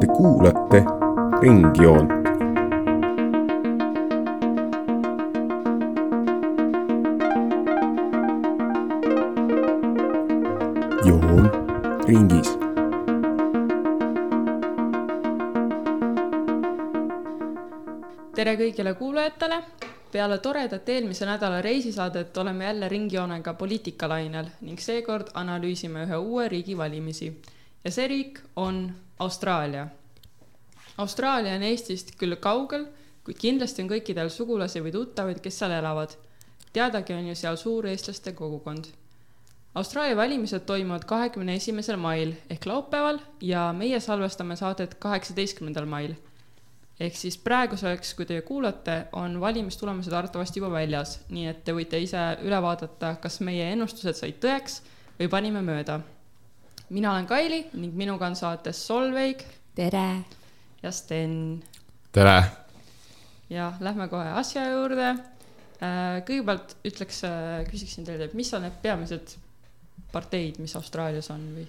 Te kuulate Ringjoont. joon ringis tere kõigile kuulajatele. Peale toredat eelmise nädala reisisaadet oleme jälle ringjoonega poliitikalainel ning seekord analüüsime ühe uue riigi valimisi. ja see riik on Austraalia. Austraalia on Eestist küll kaugel, kuid kindlasti on kõikidel sugulasi või tuttavaid, kes seal elavad. teadagi on ju seal suur eestlaste kogukond Austraalia valimised toimuvad kahekümne esimesel mail ehk laupäeval ja meie salvestame saadet kaheksateistkümnendal mail. Ehk siis praeguseks, kui te kuulate, on valimistulemused arvatavasti juba väljas, nii et te võite ise üle vaadata, kas meie ennustused said tõeks või panime mööda. mina olen Kaili ning minuga on saates Solveig. tere! ja Sten. tere! ja lähme kohe asja juurde. kõigepealt ütleks, küsiksin teilt, et mis on need peamised parteid, mis Austraalias on või?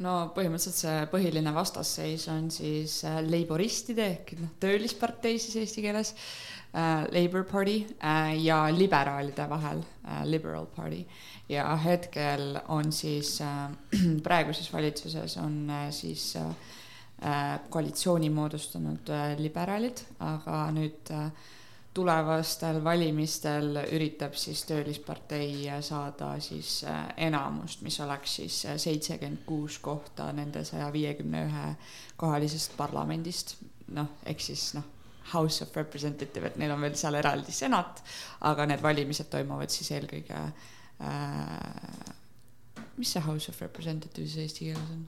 No põhimõtteliselt see põhiline vastasseis on siis äh, laboristide ehk noh, töölispartei siis eesti keeles äh,, Labour Party äh, ja liberaalide vahel äh,, Liberal Party. ja hetkel on siis äh, praeguses valitsuses on äh, siis äh, äh koalitsiooni moodustanud äh, liberaalid, aga nüüd äh, tulevastel valimistel üritab siis Töölispartei saada siis äh, enamust, mis oleks siis äh, seitsekümmend kuus kohta nende saja viiekümne ühe kohalisest parlamendist. noh, ehk siis noh, House of Representative, et neil on veel seal eraldi senat, aga need valimised toimuvad siis eelkõige äh,. mis see House of Representatives eesti keeles on?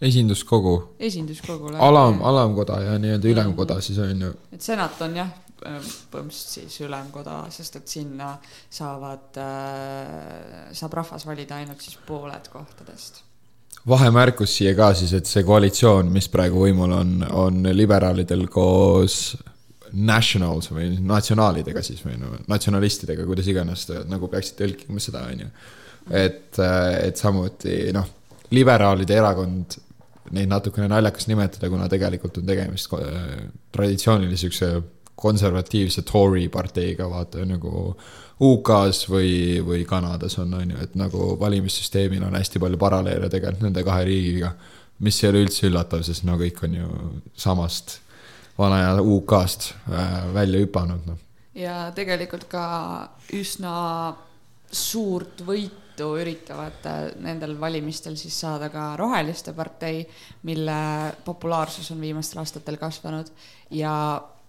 esinduskogu. esinduskogule. alam, alamkoda ja nii-öelda ülemkoda siis on ju. et senat on jah, põhimõtteliselt siis ülemkoda, sest et sinna saavad äh,, saab rahvas valida ainult siis pooled kohtadest. vahemärkus siia ka siis, et see koalitsioon, mis praegu võimul on, on liberaalidel koos nationals või natsionaalidega siis või no natsionalistidega, kuidas iganes nagu peaksid tõlkima seda, on ju. et, et samuti noh, liberaalide erakond neid natukene naljakas nimetada, kuna tegelikult on tegemist äh, traditsioonilise siukse konservatiivse Tory parteiga, vaata nagu UK-s või, või Kanadas on, on ju, et nagu valimissüsteemil on hästi palju paralleele tegelikult nende kahe riigiga. mis ei ole üldse üllatav, sest no kõik on ju samast vana aja UK-st äh, välja hüpanud, noh. ja tegelikult ka üsna suurt võitu üritavad nendel valimistel siis saada ka Roheliste partei, mille populaarsus on viimastel aastatel kasvanud ja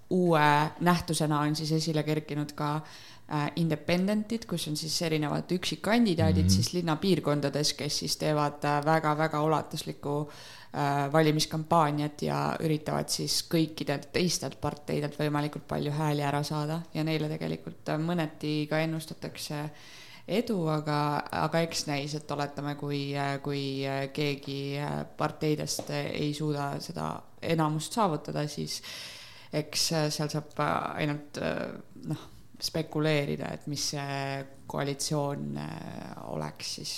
uue nähtusena on siis esile kerkinud ka äh, independentid, kus on siis erinevad üksikkandidaadid mm -hmm. siis linnapiirkondades, kes siis teevad väga-väga äh, ulatuslikku äh, valimiskampaaniat ja üritavad siis kõikidelt teistelt parteidelt võimalikult palju hääli ära saada ja neile tegelikult mõneti ka ennustatakse edu, aga, aga eks näis, et oletame, kui, kui keegi parteidest ei suuda seda enamust saavutada, siis eks äh, seal saab äh, ainult äh, noh, spekuleerida, et mis see koalitsioon oleks siis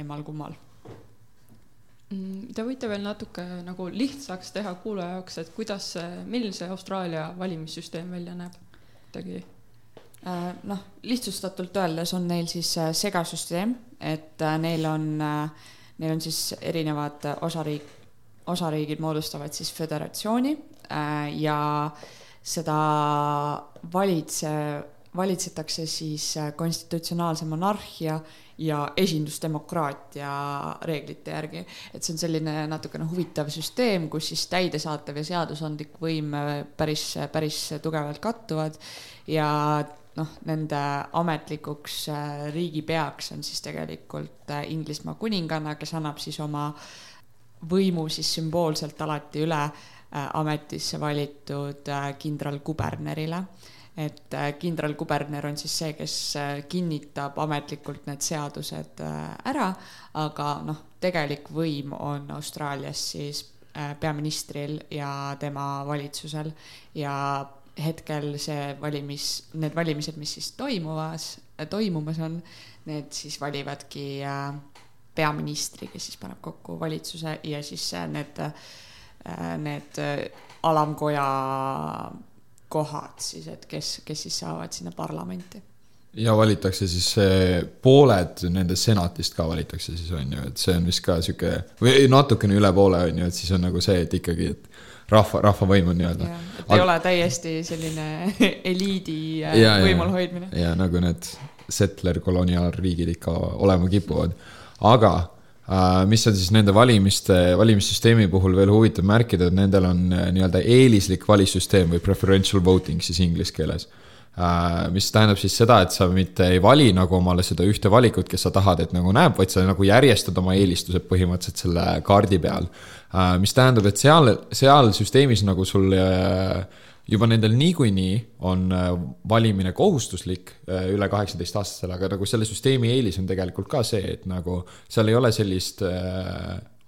emmal-kummal. Mm, te võite veel natuke nagu lihtsaks teha kuulaja jaoks, et kuidas see, milline see Austraalia valimissüsteem välja näeb, kuidagi noh, lihtsustatult öeldes on neil siis segasüsteem, et neil on, neil on siis erinevad osariik, osariigid moodustavad siis föderatsiooni Äh, ja seda valitse, valitsetakse siis äh, konstitutsionaalse monarhia ja esindusdemokraatia reeglite järgi. et see on selline natukene huvitav süsteem, kus siis täidesaatev ja seadusandlik võim äh, päris, päris tugevalt kattuvad ja noh, nende ametlikuks riigipeaks on siis tegelikult Inglismaa kuninganna, kes annab siis oma võimu siis sümboolselt alati üle Äh, ametisse valitud äh, kindralkubernerile. et äh, kindralkuberner on siis see, kes kinnitab ametlikult need seadused ära, aga noh, tegelik võim on Austraalias siis peaministril ja tema valitsusel ja hetkel see valimis, need valimised, mis siis toimuvas, toimumas on, need siis valivadki peaministri, kes siis paneb kokku valitsuse ja siis äh, need, need alamkoja kohad siis, et kes, kes siis saavad sinna parlamenti ja valitakse siis pooled nendest senatist ka valitakse siis on ju, et see on vist ka sihuke või natukene üle poole on ju, et siis on nagu see, et ikkagi, et rahva, rahvavõim on nii-öelda. et ei Ag... ole täiesti selline eliidi äh, võimul hoidmine. ja nagu need settler koloniaalriigid ikka olema kipuvad, aga äh, mis on siis nende valimiste, valimissüsteemi puhul veel huvitav märkida, et nendel on äh, nii-öelda eelislik valissüsteem või preferential voting siis inglise keeles Äh, mis tähendab siis seda, et sa mitte ei vali nagu omale seda ühte valikut, kes sa tahad, et nagu näeb, vaid sa nagu järjestad oma eelistused põhimõtteliselt selle kaardi peal. Mis tähendab, et seal, seal süsteemis nagu sul äh, juba nendel niikuinii on valimine kohustuslik üle kaheksateist aastasele, aga nagu selle süsteemi eelis on tegelikult ka see, et nagu seal ei ole sellist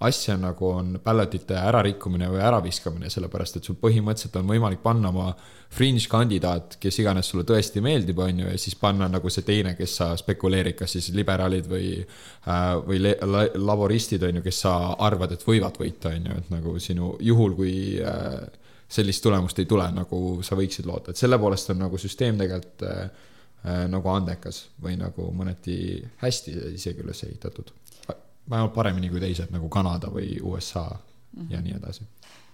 asja, nagu on ballotite ärarikkumine või äraviskamine, sellepärast et sul põhimõtteliselt on võimalik panna oma fringe kandidaat, kes iganes sulle tõesti meeldib, on ju, ja siis panna nagu see teine, kes sa spekuleerid, kas siis liberaalid või äh, või la, laboristid, on ju, kes sa arvad, et võivad võita, on ju, et nagu sinu juhul, kui äh, sellist tulemust ei tule, nagu sa võiksid loota, et selle poolest on nagu süsteem tegelikult äh, nagu andekas või nagu mõneti hästi isegi üles ehitatud vähemalt paremini kui teised nagu Kanada või USA mm -hmm. ja nii edasi.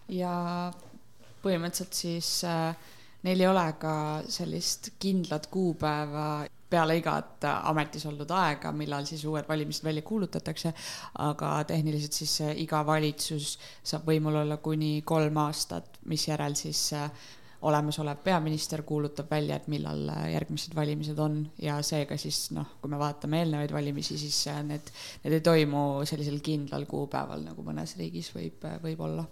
ja põhimõtteliselt siis äh, neil ei ole ka sellist kindlat kuupäeva peale igat ametis oldud aega, millal siis uued valimised välja kuulutatakse, aga tehniliselt siis äh, iga valitsus saab võimul olla kuni kolm aastat, misjärel siis äh, olemasolev peaminister kuulutab välja, et millal järgmised valimised on ja seega siis noh, kui me vaatame eelnevaid valimisi, siis need, need ei toimu sellisel kindlal kuupäeval, nagu mõnes riigis võib, võib olla.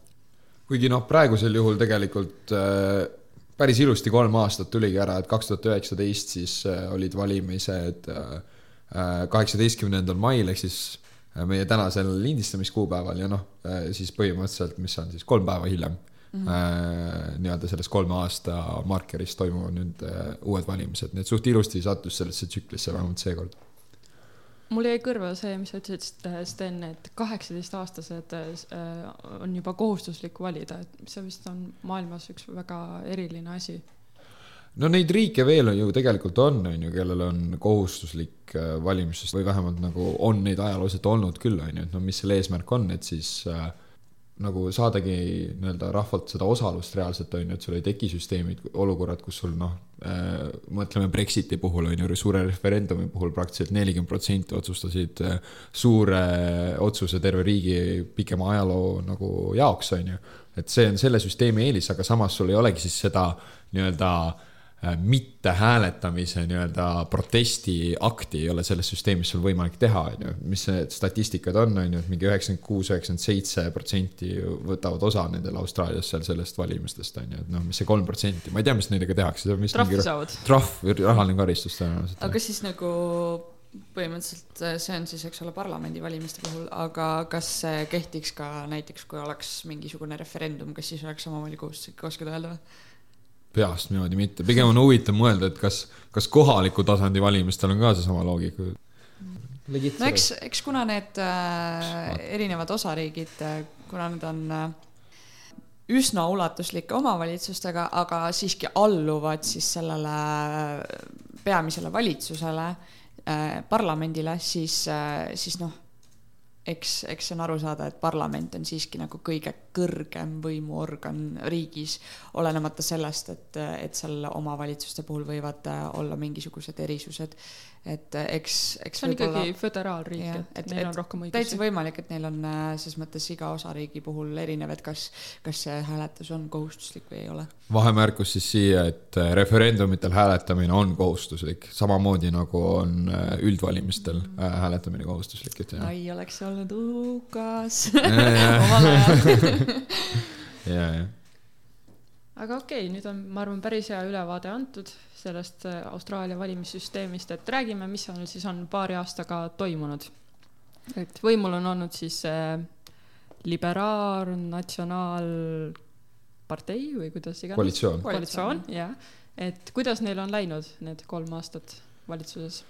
kuigi noh, praegusel juhul tegelikult äh, päris ilusti kolm aastat tuligi ära, et kaks tuhat üheksateist siis äh, olid valimised äh, kaheksateistkümnendal äh, mail ehk siis meie tänasel lindistamiskuupäeval ja noh, siis põhimõtteliselt, mis on siis kolm päeva hiljem mm -hmm. nii-öelda sellest kolme aasta markerist toimuvad nüüd uued valimised, nii et suht ilusti sattus sellesse tsüklisse vähemalt seekord. Mul jäi kõrva see, mis sa ütlesid, Sten, et kaheksateistaastased on juba kohustuslik valida, et see vist on maailmas üks väga eriline asi. No neid riike veel on ju tegelikult on, on ju, kellel on kohustuslik valimisest või vähemalt nagu on neid ajalooliselt olnud küll, on ju, et no mis selle eesmärk on, et siis äh, nagu saadagi nii-öelda rahvalt seda osalust reaalselt, on ju, et sul ei teki süsteemid, olukorrad, kus sul noh äh,, mõtleme Brexiti puhul, on ju, suure referendumi puhul praktiliselt nelikümmend protsenti otsustasid äh, suure otsuse terve riigi pikema ajaloo nagu jaoks, on ju. et see on selle süsteemi eelis, aga samas sul ei olegi siis seda nii-öelda äh, Äh, mitte hääletamise nii-öelda protestiakti ei ole selles süsteemis sul võimalik teha, on ju, mis need statistikad on, on ju, et mingi üheksakümmend kuus, üheksakümmend seitse protsenti võtavad osa nendel Austraalias seal sellest valimistest, on ju, et noh, mis see kolm protsenti, ma ei tea, mis nendega tehakse. trahvi saavad. trahv rahaline karistus tõenäoliselt. aga siis nagu põhimõtteliselt äh, see on siis, eks ole, parlamendivalimiste puhul, aga kas see kehtiks ka näiteks, kui oleks mingisugune referendum, kas siis oleks samamoodi kohustuslik, oskad öelda või? Peast niimoodi mitte, pigem on huvitav mõelda, et kas, kas kohaliku tasandi valimistel on ka seesama loogika. no eks, eks kuna need äh, erinevad osariigid, äh, kuna need on äh, üsna ulatuslike omavalitsustega, aga siiski alluvad siis sellele äh, peamisele valitsusele äh,, parlamendile, siis äh,, siis noh eks, eks see on aru saada, et parlament on siiski nagu kõige kõrgem võimuorgan riigis, olenemata sellest, et, et seal omavalitsuste puhul võivad olla mingisugused erisused et äh, eks, eks see on ikkagi föderaalriik, et, et neil on rohkem õigusi. täitsa võimalik, et neil on äh, selles mõttes iga osariigi puhul erinev, et kas, kas see hääletus on kohustuslik või ei ole. vahemärkus siis siia, et äh, referendumitel hääletamine on kohustuslik, samamoodi nagu on üldvalimistel hääletamine kohustuslik, et jah. ai, oleks olnud uhkas omal ajal. ja, ja aga okei okay,, nüüd on, ma arvan, päris hea ülevaade antud sellest äh, Austraalia valimissüsteemist, et räägime, mis on siis on paari aastaga toimunud. et võimul on olnud siis äh, liberaal-natsionaalpartei või kuidas iganes. koalitsioon. koalitsioon, jah. et kuidas neil on läinud need kolm aastat valitsuses?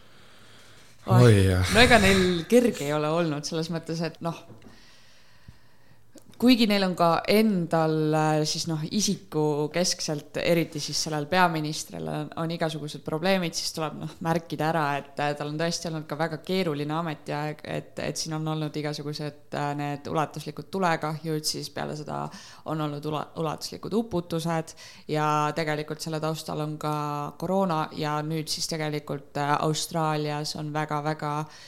jah, no ega neil kerge ei ole olnud selles mõttes, et noh, kuigi neil on ka endal äh, siis noh, isikukeskselt, eriti siis sellel peaministril on, on igasugused probleemid, siis tuleb noh, märkida ära, et äh, tal on tõesti olnud ka väga keeruline ametiaeg, et, et siin on olnud igasugused äh, need ulatuslikud tulekahjud, siis peale seda on olnud ula-, ulatuslikud uputused ja tegelikult selle taustal on ka koroona ja nüüd siis tegelikult Austraalias on väga-väga äh,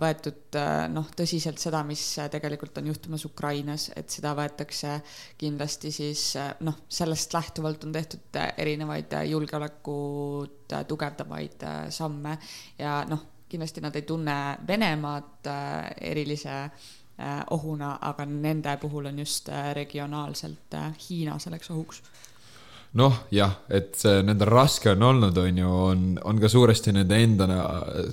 võetud äh, noh, tõsiselt seda, mis äh, tegelikult on juhtumas Ukrainas, et seda võetakse kindlasti siis äh, noh, sellest lähtuvalt on tehtud äh, erinevaid äh, julgeolekut äh, tugevdavaid äh, samme. Ja noh, kindlasti nad ei tunne Venemaad äh, erilise äh, ohuna, aga nende puhul on just äh, regionaalselt äh, Hiina selleks ohuks noh jah, et see nendel raske on olnud, on ju, on, on ka suuresti nende enda,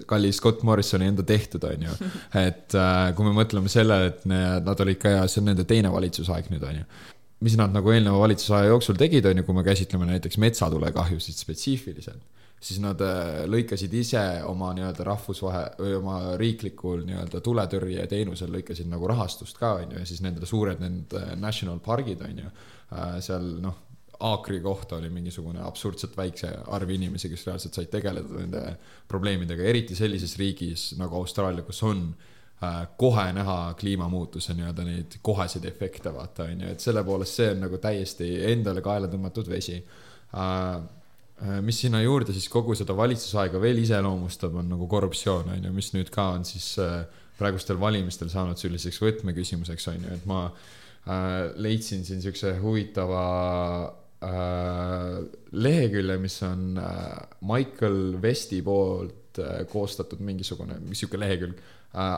kalli Scott Morrisoni enda tehtud, on ju. et äh, kui me mõtleme sellele, et nad olid ka ja see on nende teine valitsusaeg nüüd, on ju mis nad nagu eelneva valitsusaja jooksul tegid, on ju, kui me käsitleme näiteks metsatulekahjusid spetsiifiliselt, siis nad äh, lõikasid ise oma nii-öelda rahvusvahe- või oma riiklikul nii-öelda tuletõrjeteenusel lõikasid nagu rahastust ka, on ju, ja siis nendele suured need äh, national pargid, on ju, seal noh, aakri kohta oli mingisugune absurdselt väikse arv inimesi, kes reaalselt said tegeleda nende probleemidega, eriti sellises riigis nagu Austraalia, kus on äh, kohe näha kliimamuutuse nii-öelda neid koheseid efekte, vaata on ju, et selle poolest see on nagu täiesti endale kaela tõmmatud vesi. Äh, mis sinna juurde siis kogu seda valitsusaega veel iseloomustab, on nagu korruptsioon, on ju, mis nüüd ka on siis äh, praegustel valimistel saanud selliseks võtmeküsimuseks, on ju, et ma äh, leidsin siin siukse huvitava äh, lehekülje, mis on äh, Michael Westi poolt äh, koostatud mingisugune, sihuke lehekülg äh,.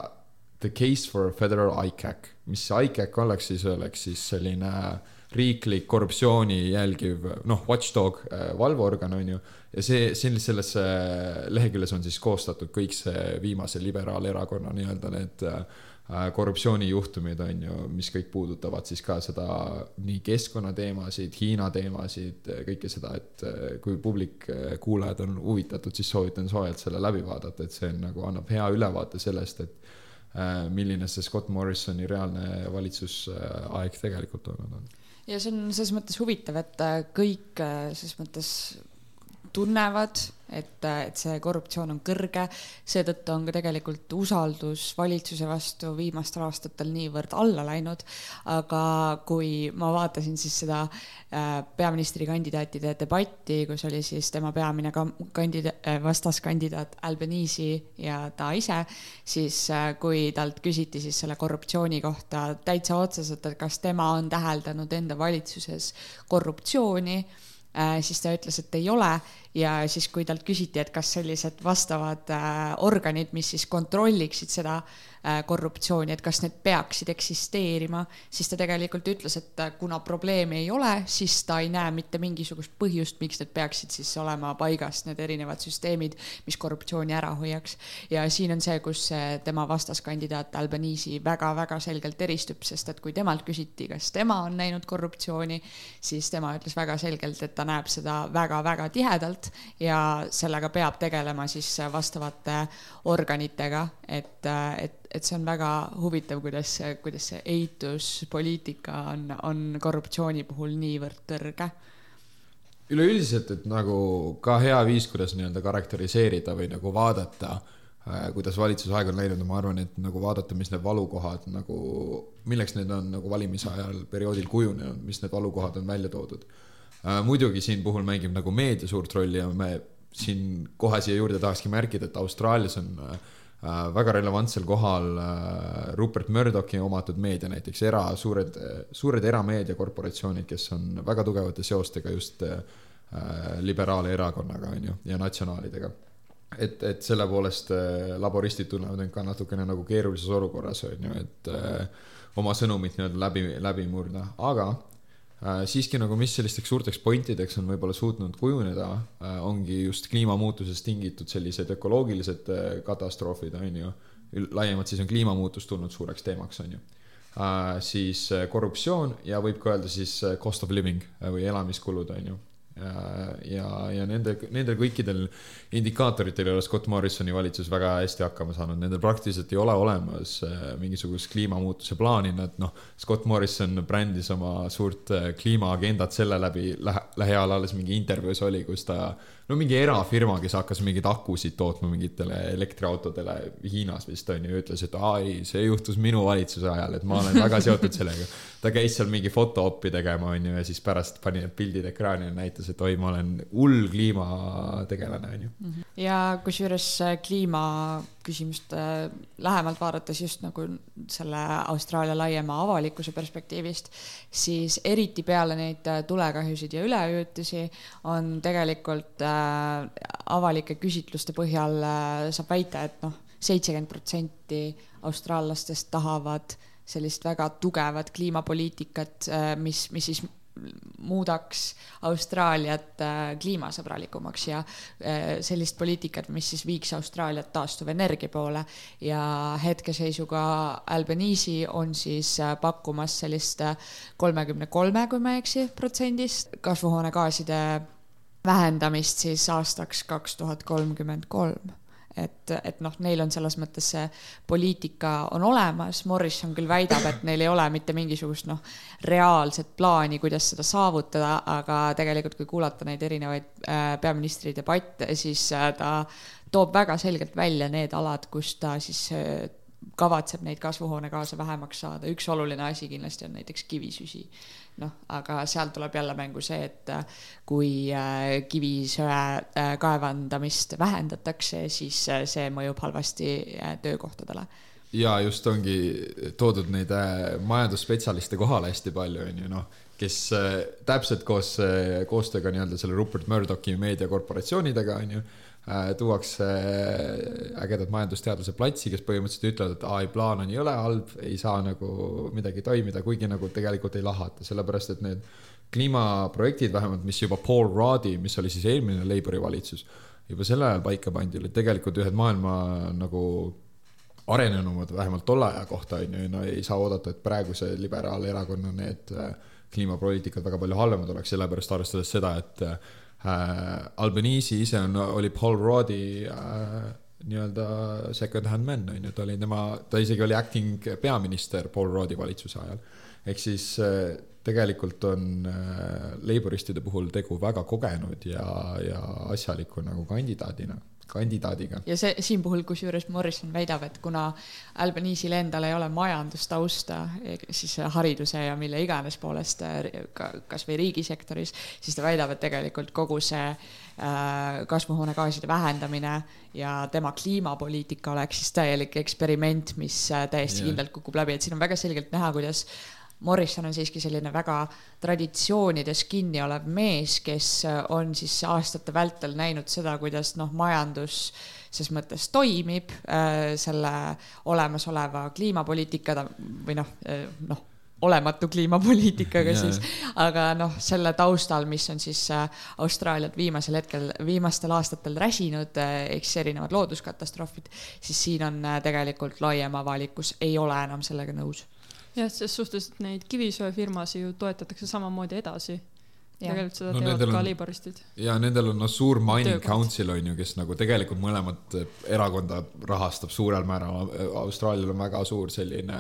The case for federal ICAC, mis see ICAC oleks siis, oleks siis selline riiklik korruptsiooni jälgiv, noh, watchdog, valveorgan on ju. ja see, see, sellesse leheküljes on siis koostatud kõik see viimase liberaalerakonna nii-öelda need äh, korruptsioonijuhtumid on ju, mis kõik puudutavad siis ka seda nii keskkonnateemasid, Hiina teemasid, kõike seda, et äh, kui publik, kuulajad on huvitatud, siis soovitan soojalt selle läbi vaadata, et see on nagu annab hea ülevaate sellest, et äh, milline see Scott Morrisoni reaalne valitsusaeg tegelikult olnud on. ja see on selles mõttes huvitav, et äh, kõik äh, selles mõttes tunnevad, et, et see korruptsioon on kõrge, seetõttu on ka tegelikult usaldus valitsuse vastu viimastel aastatel niivõrd alla läinud, aga kui ma vaatasin siis seda äh, peaministrikandidaatide debatti, kus oli siis tema peamine kandida-, vastaskandidaat Albanese ja ta ise, siis äh, kui talt küsiti siis selle korruptsiooni kohta täitsa otseselt, et kas tema on täheldanud enda valitsuses korruptsiooni äh, siis ta ütles, et ei ole. Ja siis, kui talt küsiti, et kas sellised vastavad äh, organid, mis siis kontrolliksid seda äh, korruptsiooni, et kas need peaksid eksisteerima, siis ta tegelikult ütles, et äh, kuna probleemi ei ole, siis ta ei näe mitte mingisugust põhjust, miks need peaksid siis olema paigas, need erinevad süsteemid, mis korruptsiooni ära hoiaks. ja siin on see, kus see tema vastaskandidaat Albanese väga-väga selgelt eristub, sest et kui temalt küsiti, kas tema on näinud korruptsiooni, siis tema ütles väga selgelt, et ta näeb seda väga-väga tihedalt ja sellega peab tegelema siis vastavate organitega, et, et, et see on väga huvitav, kuidas, kuidas see eituspoliitika on, on korruptsiooni puhul niivõrd kõrge üleüldiselt, et nagu ka hea viis, kuidas nii-öelda karakteriseerida või nagu vaadata, kuidas valitsusaeg on läinud ja ma arvan, et nagu vaadata, mis need valukohad nagu, milleks need on nagu valimise ajal perioodil kujunenud, mis need valukohad on välja toodud. muidugi siin puhul mängib nagu meedia suurt rolli ja me siin kohe siia juurde tahakski märkida, et Austraalias on äh, väga relevantsel kohal äh, Rupert Murdochi omatud meedia näiteks era, suured, suured erameediakorporatsioonid, kes on väga tugevate seostega just äh, liberaaleerakonnaga, on ju, ja natsionaalidega. Et, et selle poolest äh, laboristid tunnevad end ka natukene nagu keerulises olukorras on ju, et äh, oma sõnumit nii-öelda läbi, läbi murda, aga äh, siiski nagu, mis sellisteks suurteks pointideks on võib-olla suutnud kujuneda äh,, ongi just kliimamuutusest tingitud sellised ökoloogilised äh, katastroofid on ju, laiemalt siis on kliimamuutus tulnud suureks teemaks on ju. Äh,, siis äh, korruptsioon ja võib ka öelda siis äh, cost of living äh, või elamiskulud on ju ja, ja, ja nende, nendel kõikidel indikaatoritel ei ole Scott Morrisoni valitsus väga hästi hakkama saanud, nendel praktiliselt ei ole olemas äh, mingisugust kliimamuutuse plaani, nad noh, Scott Morrison brändis oma suurt äh, kliimaagendat selle läbi. Lähe, lähiajal alles mingi intervjuus oli, kus ta no mingi erafirma, kes hakkas mingeid akusid tootma mingitele elektriautodele Hiinas vist on ju, ütles, et aa ei, see juhtus minu valitsuse ajal, et ma olen väga seotud sellega. ta käis seal mingi foto-op'i tegema, on ju, ja siis pärast pani need pildid ekraani ja näitas, et oi, ma olen hull kliimategelane, on ju. Mhm. ja kusjuures kliimaküsimust lähemalt vaadates just nagu selle Austraalia laiema avalikkuse perspektiivist, siis eriti peale neid tulekahjusid ja üleujutusi on tegelikult äh, Äh, avalike küsitluste põhjal äh, saab väita, et noh, seitsekümmend protsenti austraallastest tahavad sellist väga tugevat kliimapoliitikat, äh, mis, mis siis muudaks Austraaliat kliimasõbralikumaks ja sellist poliitikat, mis siis viiks Austraaliat taastuvenergia poole. ja hetkeseisuga Albanese on siis pakkumas sellist kolmekümne kolme, kui ma ei eksi, protsendist kasvuhoonegaaside vähendamist siis aastaks kaks tuhat kolmkümmend kolm et, et noh, neil on selles mõttes see poliitika on olemas, Morrison küll väidab, et neil ei ole mitte mingisugust noh, reaalset plaani, kuidas seda saavutada, aga tegelikult, kui kuulata neid erinevaid äh, peaministri debatte, siis äh, ta toob väga selgelt välja need alad, kus ta siis äh, kavatseb neid kasvuhoonegaase vähemaks saada, üks oluline asi kindlasti on näiteks kivisüsi noh, aga seal tuleb jälle mängu see, et äh, kui äh, kivisöe äh, kaevandamist vähendatakse, siis see mõjub halvasti töökohtadele. Ja just ongi toodud neid majandusspetsialiste kohale hästi palju, on ju, noh, kes täpselt koos koostööga nii-öelda selle Rupert Murdochi meediakorporatsioonidega, on ju Äh, tuuakse äh, ägedad majandusteadlase platsi, kes põhimõtteliselt ütlevad, et aa, ei, plaan on jõle halb, ei saa nagu midagi toimida, kuigi nagu tegelikult ei lahata, sellepärast et need kliimaprojektid vähemalt, mis juba Paul Roddi, mis oli siis eelmine Labori valitsus, juba sel ajal paika pandi, olid tegelikult ühed maailma nagu arenenumad, vähemalt tolle aja kohta on ju, no ei saa oodata, et praeguse liberaalerakonna need äh, kliimapoliitikad väga palju halvemad oleks, sellepärast arvestades seda, et äh, Albanese ise on, oli Paul Roddi äh, nii-öelda second hand man on ju, ta oli tema, ta isegi oli acting peaminister Paul Roddi valitsuse ajal. ehk siis äh, tegelikult on äh, laboristide puhul tegu väga kogenud ja, ja asjaliku nagu kandidaadina kandidaadiga. ja see siin puhul, kusjuures Morrison väidab, et kuna Albanese'il endal ei ole majandustausta, siis hariduse ja mille iganes poolest ka kasvõi riigisektoris, siis ta väidab, et tegelikult kogu see äh, kasvuhoonegaaside vähendamine ja tema kliimapoliitika oleks siis täielik eksperiment, mis äh, täiesti kindlalt kukub läbi, et siin on väga selgelt näha, kuidas Morrison on siiski selline väga traditsioonides kinni olev mees, kes äh, on siis aastate vältel näinud seda, kuidas noh, majandus ses mõttes toimib äh, selle olemasoleva kliimapoliitikaga või noh äh,, noh olematu kliimapoliitikaga yeah. siis, aga noh, selle taustal, mis on siis Austraaliat viimasel hetkel, viimastel aastatel räsinud, eks erinevad looduskatastroofid, siis siin on tegelikult laiem avalikkus ei ole enam sellega nõus jah, ses suhtes, et neid kivisöefirmasid ju toetatakse samamoodi edasi. tegelikult seda no, teevad ka laboristid. ja nendel on noh, suur mining Töökoht. council on ju, kes nagu tegelikult mõlemat erakonda rahastab suurel määral. Austraalial on väga suur selline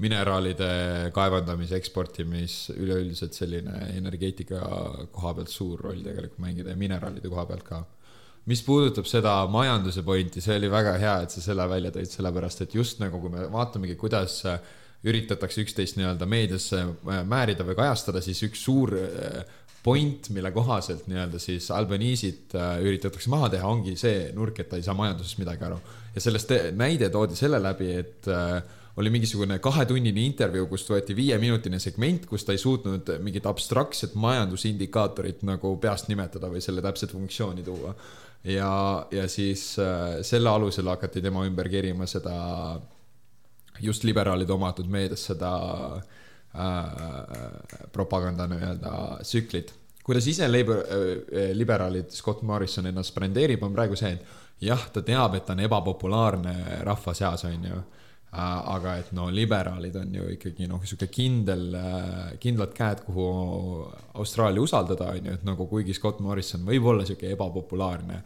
mineraalide kaevandamise, eksportimis, üleüldiselt selline energeetika koha pealt suur roll tegelikult mängida ja mineraalide koha pealt ka mis puudutab seda majanduse pointi, see oli väga hea, et sa selle välja tõid, sellepärast et just nagu, kui me vaatamegi, kuidas äh, üritatakse üksteist nii-öelda meediasse äh, määrida või kajastada, siis üks suur äh, point, mille kohaselt nii-öelda siis Albanese'it äh, üritatakse maha teha, ongi see nurk, et ta ei saa majandusest midagi aru. ja sellest näide toodi selle läbi, et oli mingisugune kahetunnine intervjuu, kust võeti viieminutine segment, kus ta ei suutnud mingit abstraktset majandusindikaatorit nagu peast nimetada või selle täpset funktsiooni tuua. ja, ja siis selle alusel hakati tema ümber kerima seda just liberaalide omatud meedias seda äh, propaganda nii-öelda tsüklit. kuidas ise labor, äh, liberaalid Scott Morrison ennast brändeerib, on praegu see, et jah, ta teab, et ta on ebapopulaarne rahva seas, on ju aga et no liberaalid on ju ikkagi noh, sihuke kindel, kindlad käed, kuhu Austraalia usaldada, on ju, et nagu kuigi Scott Morrison võib olla sihuke ebapopulaarne,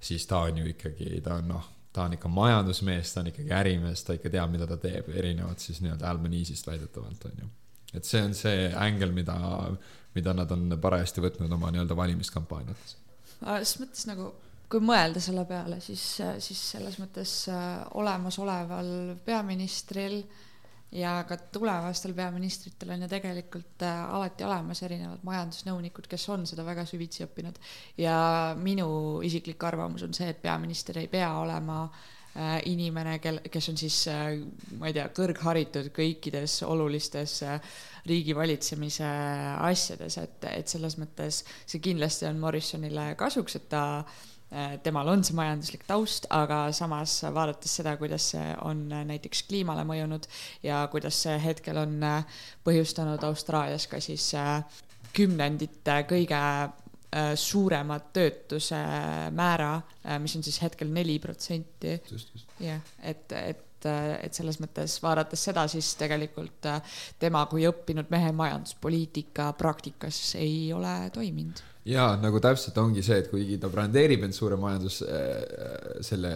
siis ta on ju ikkagi, ta on noh, ta on ikka majandusmees, ta on ikkagi ärimees, ta ikka teab, mida ta teeb, erinevalt siis nii-öelda Albanese'ist väidetavalt, on ju. et see on see ängel, mida, mida nad on parajasti võtnud oma nii-öelda valimiskampaaniates. selles mõttes nagu kui mõelda selle peale, siis, siis selles mõttes äh, olemasoleval peaministril ja ka tulevastel peaministritel on ju tegelikult äh, alati olemas erinevad majandusnõunikud, kes on seda väga süvitsi õppinud. ja minu isiklik arvamus on see, et peaminister ei pea olema äh, inimene, kel, kes on siis, ma ei tea, kõrgharitud kõikides olulistes riigivalitsemise asjades, et, et selles mõttes see kindlasti on Morrisonile kasuks, et ta äh, Äh, temal on see majanduslik taust, aga samas vaadates seda, kuidas see on näiteks kliimale mõjunud ja kuidas see hetkel on äh, põhjustanud Austraalias ka siis äh, kümnendite kõige suuremat töötuse määra, mis on siis hetkel neli protsenti. jah, et, et, et selles mõttes vaadates seda, siis tegelikult tema kui õppinud mehe majanduspoliitika praktikas ei ole toiminud jaa, nagu täpselt ongi see, et kuigi ta brändeerib end suure majandus äh, selle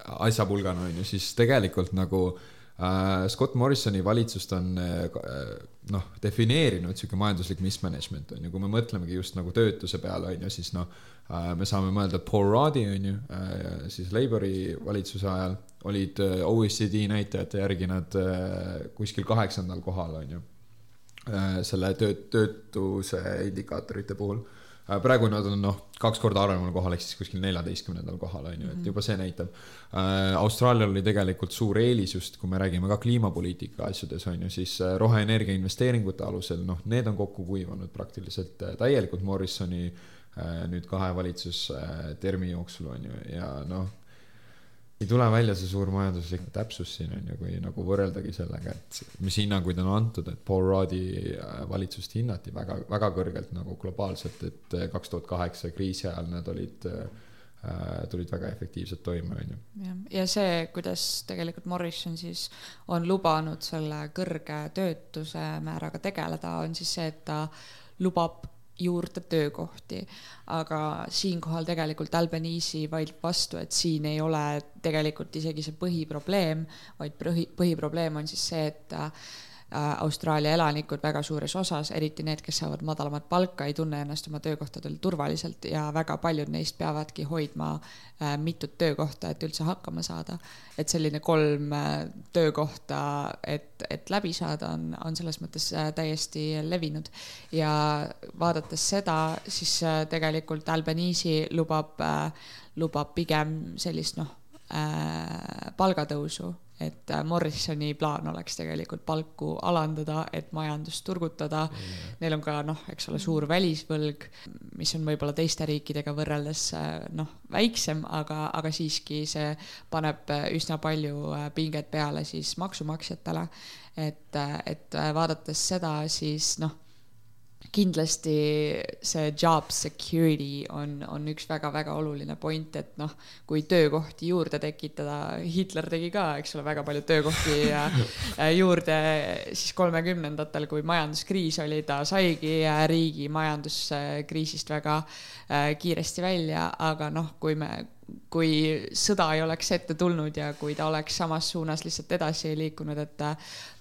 asjapulgana, on ju, siis tegelikult nagu äh, Scott Morrisoni valitsust on äh, noh, defineerinud sihuke majanduslik mismanagement on ju, kui me mõtlemegi just nagu töötuse peale, on ju, siis noh äh,, me saame mõelda, Roddy on ju äh,, siis Labori valitsuse ajal olid äh, OECD näitajate järgi nad äh, kuskil kaheksandal kohal, on ju äh,, selle töö, töötuse indikaatorite puhul. Äh, praegu nad on noh, kaks korda harvemal kohal, ehk siis kuskil neljateistkümnendal kohal on ju, et mhm. juba see näitab. Äh, Austraalial oli tegelikult suur eelis just, kui me räägime ka kliimapoliitika asjades on ju, siis äh, roheenergia investeeringute alusel, noh, need on kokku kuivanud praktiliselt täielikult Morrisoni nüüd kahe valitsustermi jooksul on ju ja noh ei tule välja see suur majanduslik täpsus siin on ju, kui nagu võrreldagi sellega, et mis hinnanguid on antud, et Paul Roddi äh, valitsust hinnati väga, väga kõrgelt nagu globaalselt, et äh, kaks tuhat kaheksa kriisi ajal nad olid äh, tulid väga efektiivselt toime, on ju. jah, ja see, kuidas tegelikult Morrison siis on lubanud selle kõrge töötuse määraga tegeleda, on siis see, et ta lubab juurde töökohti. aga siinkohal tegelikult Albanese vaidleb vastu, et siin ei ole tegelikult isegi see põhiprobleem, vaid põhi, põhiprobleem on siis see, et Austraalia elanikud väga suures osas, eriti need, kes saavad madalamat palka, ei tunne ennast oma töökohtadel turvaliselt ja väga paljud neist peavadki hoidma äh, mitut töökohta, et üldse hakkama saada. et selline kolm äh, töökohta, et, et läbi saada, on, on selles mõttes täiesti levinud. ja vaadates seda, siis tegelikult Albanese lubab, lubab pigem sellist noh, palgatõusu et äh, Morrisoni plaan oleks tegelikult palku alandada, et majandust turgutada mm.. Neil on ka noh, eks ole, suur välisvõlg, mis on võib-olla teiste riikidega võrreldes äh, noh, väiksem, aga, aga siiski see paneb äh, üsna palju pinget peale siis maksumaksjatele. et, et vaadates seda, siis noh kindlasti see job security on, on üks väga-väga oluline point, et noh, kui töökohti juurde tekitada, Hitler tegi ka, eks ole, väga palju töökohti juurde siis kolmekümnendatel, kui majanduskriis oli, ta saigi riigi majanduskriisist väga äh, kiiresti välja, aga noh, kui me kui sõda ei oleks ette tulnud ja kui ta oleks samas suunas lihtsalt edasi liikunud, et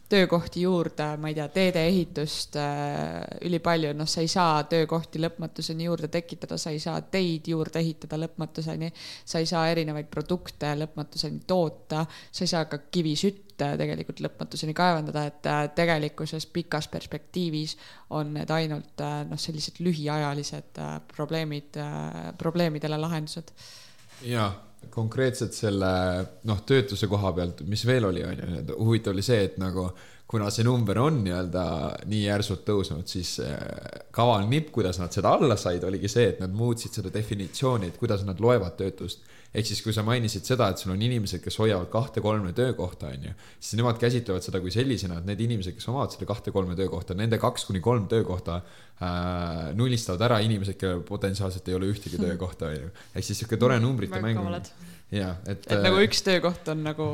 töökohti juurde, ma ei tea, teedeehitust äh, ülipalju, noh, sa ei saa töökohti lõpmatuseni juurde tekitada, sa ei saa teid juurde ehitada lõpmatuseni, sa ei saa erinevaid produkte lõpmatuseni toota, sa ei saa ka kivisütte tegelikult lõpmatuseni kaevandada, et äh, tegelikkuses pikas perspektiivis on need ainult äh, noh, sellised lühiajalised probleemid, probleemidele lahendused. jaa konkreetselt selle noh, töötuse koha pealt, mis veel oli, on ju, huvitav oli see, et nagu kuna see number on nii-öelda nii järsult tõusnud, siis äh, kaval nipp, kuidas nad seda alla said, oligi see, et nad muutsid seda definitsiooni, et kuidas nad loevad töötust ehk siis, kui sa mainisid seda, et sul on inimesed, kes hoiavad kahte-kolme töökohta, on ju, siis nemad käsitlevad seda kui sellisena, et need inimesed, kes omavad seda kahte-kolme töökohta, nende kaks kuni kolm töökohta äh, nullistavad ära inimesed, kellel potentsiaalselt ei ole ühtegi töökohta, on ju. ehk siis sihuke tore numbrite mäng. jah, et. et nagu äh, üks töökoht on nagu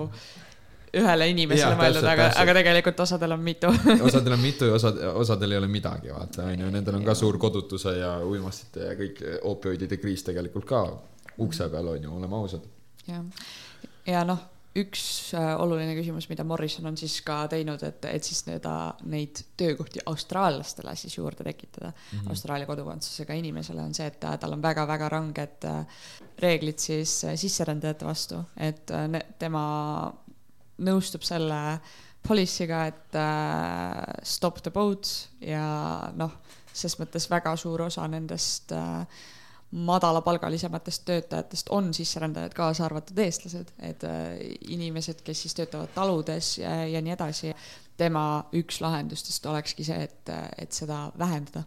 ühele inimesele Jaa, mõeldud, aga, aga tegelikult osadel on mitu. osadel on mitu ja osad, osadel ei ole midagi, vaata, on ju, nendel on ka suur kodutuse ja uimastite ja kõik opioidide kriis tegelikult ka ukse peal, on ju, oleme ausad. jah, ja noh, üks äh, oluline küsimus, mida Morrison on siis ka teinud, et, et siis nii-öelda neid töökohti austraallastele siis juurde tekitada mm -hmm. Austraalia kodakondsusega inimesele on see, et äh, tal on väga-väga ranged äh, reeglid siis sisserändajate vastu, et ne- tema nõustub selle policy'ga, et äh, stop the boats ja noh, ses mõttes väga suur osa nendest äh, madalapalgalisematest töötajatest on sisserändajad, kaasa arvatud eestlased, et äh, inimesed, kes siis töötavad taludes ja, ja nii edasi. tema üks lahendustest olekski see, et, et seda vähendada.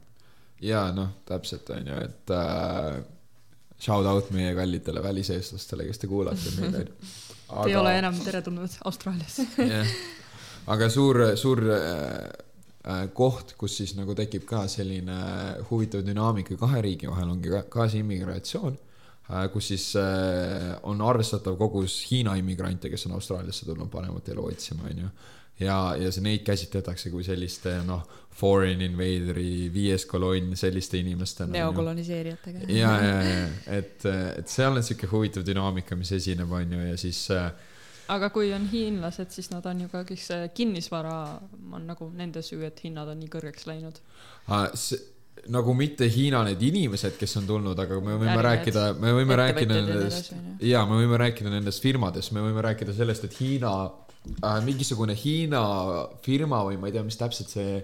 ja noh, täpselt on ju, et äh, shout out meie kallitele väliseestlastele, kes te kuulate meid, on ju. Te ei ole enam teretulnud Austraaliasse. jah, aga suur, suur äh, äh, koht, kus siis nagu tekib ka selline huvitav dünaamika kahe riigi vahel ongi ka kaasimigratsioon, kus siis äh, on arvestatav kogus Hiina immigrante, kes on Austraaliasse tulnud paremat elu otsima, onju. ja, ja see neid käsitletakse kui selliste noh, foreign invader'i viies kolonn selliste inimestena. neokoloniseerijatega. ja, ja, ja, et, et seal on sihuke huvitav dünaamika, mis esineb, onju, ja siis äh, aga kui on hiinlased, siis nad on ju ka kõik see kinnisvara on nagu nende süü, et hinnad on nii kõrgeks läinud. Ah, nagu mitte Hiina need inimesed, kes on tulnud, aga me võime Ärimehed, rääkida, me võime rääkida nendest ja me võime rääkida nendest firmadest, me võime rääkida sellest, et Hiina äh,, mingisugune Hiina firma või ma ei tea, mis täpselt see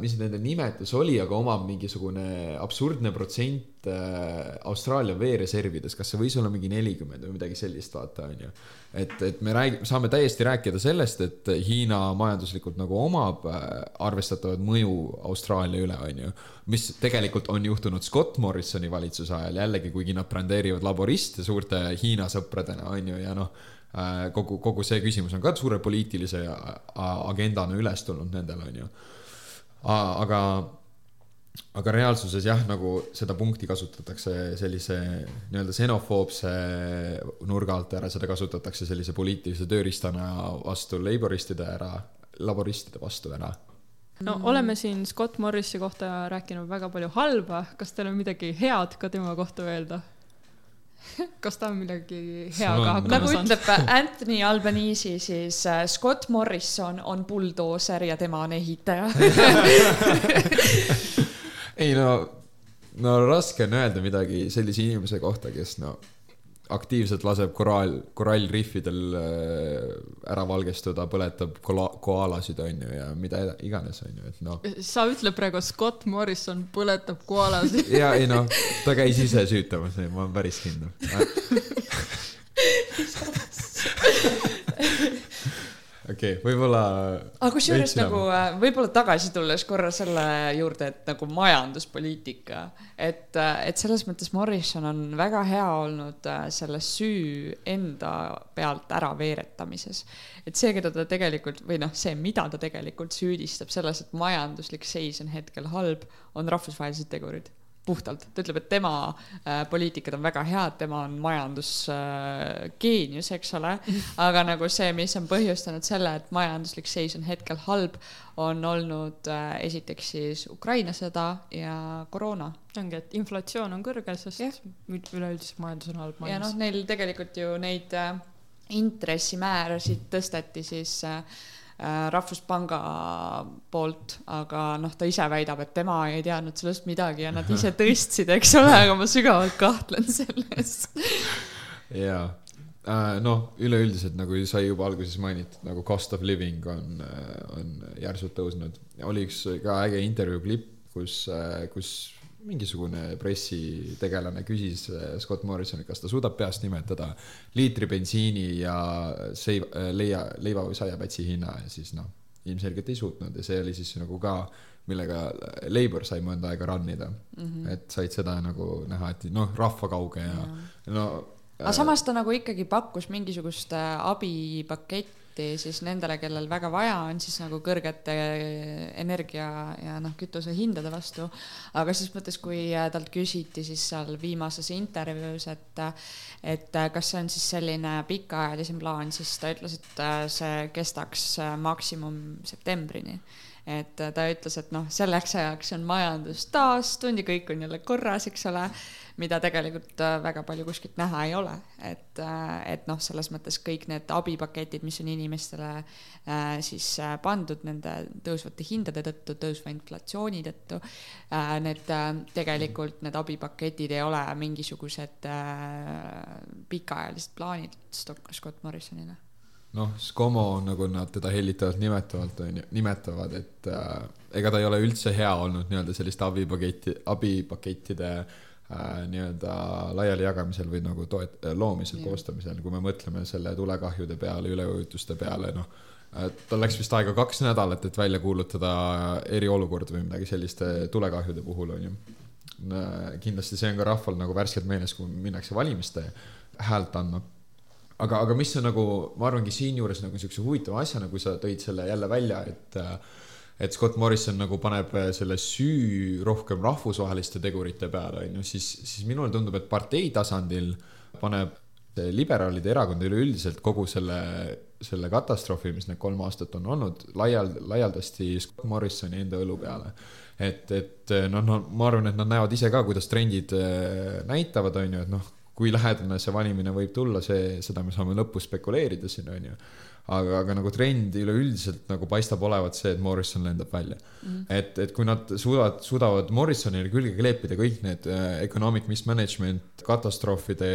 mis nende nimetus oli, aga omab mingisugune absurdne protsent äh, Austraalia veereservides, kas see võis olla mingi nelikümmend või midagi sellist, vaata, onju. et, et me räägi-, saame täiesti rääkida sellest, et Hiina majanduslikult nagu omab äh, arvestatavat mõju Austraalia üle, onju. mis tegelikult on juhtunud Scott Morrisoni valitsuse ajal jällegi, kuigi nad brändeerivad laboriste suurte Hiina sõpradena, onju, ja noh äh, kogu, kogu see küsimus on ka suure poliitilise agendana üles tulnud nendel, onju. aga, aga reaalsuses jah, nagu seda punkti kasutatakse sellise nii-öelda xenofoobse nurga alt ära, seda kasutatakse sellise poliitilise tööriistana vastu laboristide ära, laboristide vastu ära. no oleme siin Scott Morrisi kohta rääkinud väga palju halba, kas teil on midagi head ka tema kohta öelda? kas ta on midagi heaga hakkama nagu saanud? ütleb Anthony Albanese, siis äh, Scott Morrison on buldooser ja tema on ehitaja. ei no, no raske on öelda midagi sellise inimese kohta, kes no aktiivselt laseb koraal, korallrihvidel äh, ära valgestuda, põletab kola-, koaalasid, onju, ja mida iganes, onju, et noh. sa ütled praegu Scott Morrison põletab koalasid. ja ei noh, ta käis ise süütamas, ma olen päris kindel. okei, võib-olla. aga kusjuures nagu äh, võib-olla tagasi tulles korra selle juurde, et nagu majanduspoliitika, et, et selles mõttes Morrison on väga hea olnud äh, selle süü enda pealt ära veeretamises. et see, keda ta tegelikult või noh, see, mida ta tegelikult süüdistab selles, et majanduslik seis on hetkel halb, on rahvusvahelised tegurid puhtalt, ta ütleb, et tema äh, poliitikad on väga head, tema on majandusgeenius äh,, eks ole, aga nagu see, mis on põhjustanud selle, et majanduslik seis on hetkel halb, on olnud äh, esiteks siis Ukraina sõda ja koroona. ongi, et inflatsioon on kõrge, sest üld- üleüldiselt majandus on halb ja noh, majandus. neil tegelikult ju neid äh, intressimäärasid tõsteti siis äh, Rahvuspanga poolt, aga noh, ta ise väidab, et tema ei teadnud sellest midagi ja nad ise tõstsid, eks ole, aga ma sügavalt kahtlen selles. jaa, noh, üleüldiselt nagu sai juba alguses mainitud, nagu cost of living on, on järsult tõusnud. oli üks ka äge intervjuu klipp, kus, kus mingisugune pressitegelane küsis äh, Scott Morrisonilt, kas ta suudab peast nimetada liitri bensiini ja seiv-, leia, leiva või saiapätsi hinna ja siis noh, ilmselgelt ei suutnud ja see oli siis nagu ka, millega Labour sai mõnda aega run ida mm. -hmm. et said seda nagu näha, et noh, rahvakauge ja, ja no aga samas ta nagu ikkagi pakkus mingisugust äh, abipaketti siis nendele, kellel väga vaja on, siis nagu kõrgete energia ja noh, kütuse hindade vastu. aga ses mõttes, kui talt küsiti siis seal viimases intervjuus, et, et kas see on siis selline pikaajalisem plaan, siis ta ütles, et see kestaks maksimum septembrini et ta ütles, et noh, selleks ajaks on majandus taastunud ja kõik on jälle korras, eks ole mida tegelikult äh, väga palju kuskilt näha ei ole, et, äh, et noh, selles mõttes kõik need abipaketid, mis on inimestele äh, siis äh, pandud nende tõusvate hindade tõttu, tõusva inflatsiooni tõttu äh,, need äh, tegelikult need abipaketid ei ole mingisugused äh, pikaajalised plaanid Scott Morrisonile noh, SCOMO, nagu nad teda hellitavalt nimetavalt, on ju, nimetavad, et äh, ega ta ei ole üldse hea olnud nii-öelda selliste abipaketti, abipakettide äh, äh, nii-öelda laialijagamisel või nagu toet-, äh, loomisel, koostamisel, kui me mõtleme selle tulekahjude peale, üleujutuste peale, noh äh, tal läks vist aega kaks nädalat, et välja kuulutada eriolukord või midagi selliste tulekahjude puhul, on ju. kindlasti see on ka rahval nagu värskelt meeles, kui minnakse valimiste häält andma. Aga, aga mis on nagu, ma arvangi siinjuures nagu niisuguse huvitava asjana, kui sa tõid selle jälle välja, et et Scott Morrison nagu paneb selle süü rohkem rahvusvaheliste tegurite peale, on ju, siis, siis minule tundub, et partei tasandil paneb liberaalide erakond üleüldiselt kogu selle, selle katastroofi, mis need kolm aastat on olnud, laial, laialdasti Scott Morrisoni enda õlu peale. et, et noh, no ma arvan, et nad näevad ise ka, kuidas trendid äh, näitavad, on ju, et noh, kui lähedane see valimine võib tulla, see, seda me saame lõpus spekuleerida siin, on ju aga, aga nagu trend üleüldiselt nagu paistab olevat see, et Morrison lendab välja mm. et, et kui nad suudavad, suudavad Morrisonile külge kleepida kõik need äh, economic mismanagement, katastroofide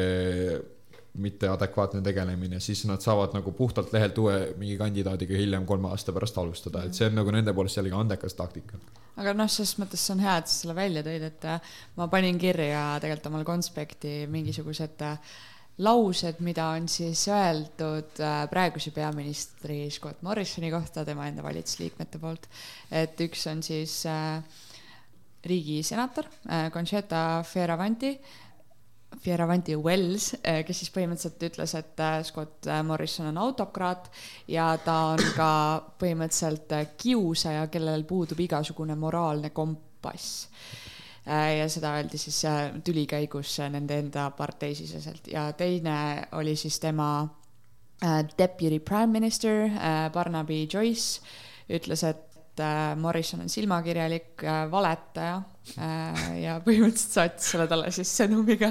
mitteadekvaatne tegelemine, siis nad saavad nagu puhtalt lehelt uue mingi kandidaadiga hiljem kolme aasta pärast alustada, et see on nagu nende poolest jällegi andekas taktika. aga noh, selles mõttes see on hea, et sa selle välja tõid, et äh, ma panin kirja tegelikult omal konspekti mingisugused äh, laused, mida on siis öeldud äh, praeguse peaministri Scott Morrisoni kohta tema enda valitsusliikmete poolt. et üks on siis äh, riigisenator äh, Concheta Fierravanti, Fierravanti Wells, kes siis põhimõtteliselt ütles, et Scott Morrison on autokraat ja ta on ka põhimõtteliselt kiusaja, kellel puudub igasugune moraalne kompass. Ja seda öeldi siis tüli käigus nende enda parteisiseselt. Ja teine oli siis tema deputy prime minister Barnaby Joyce ütles, et Morrison on silmakirjalik valetaja ja põhimõtteliselt saatis selle talle siis sõnumiga,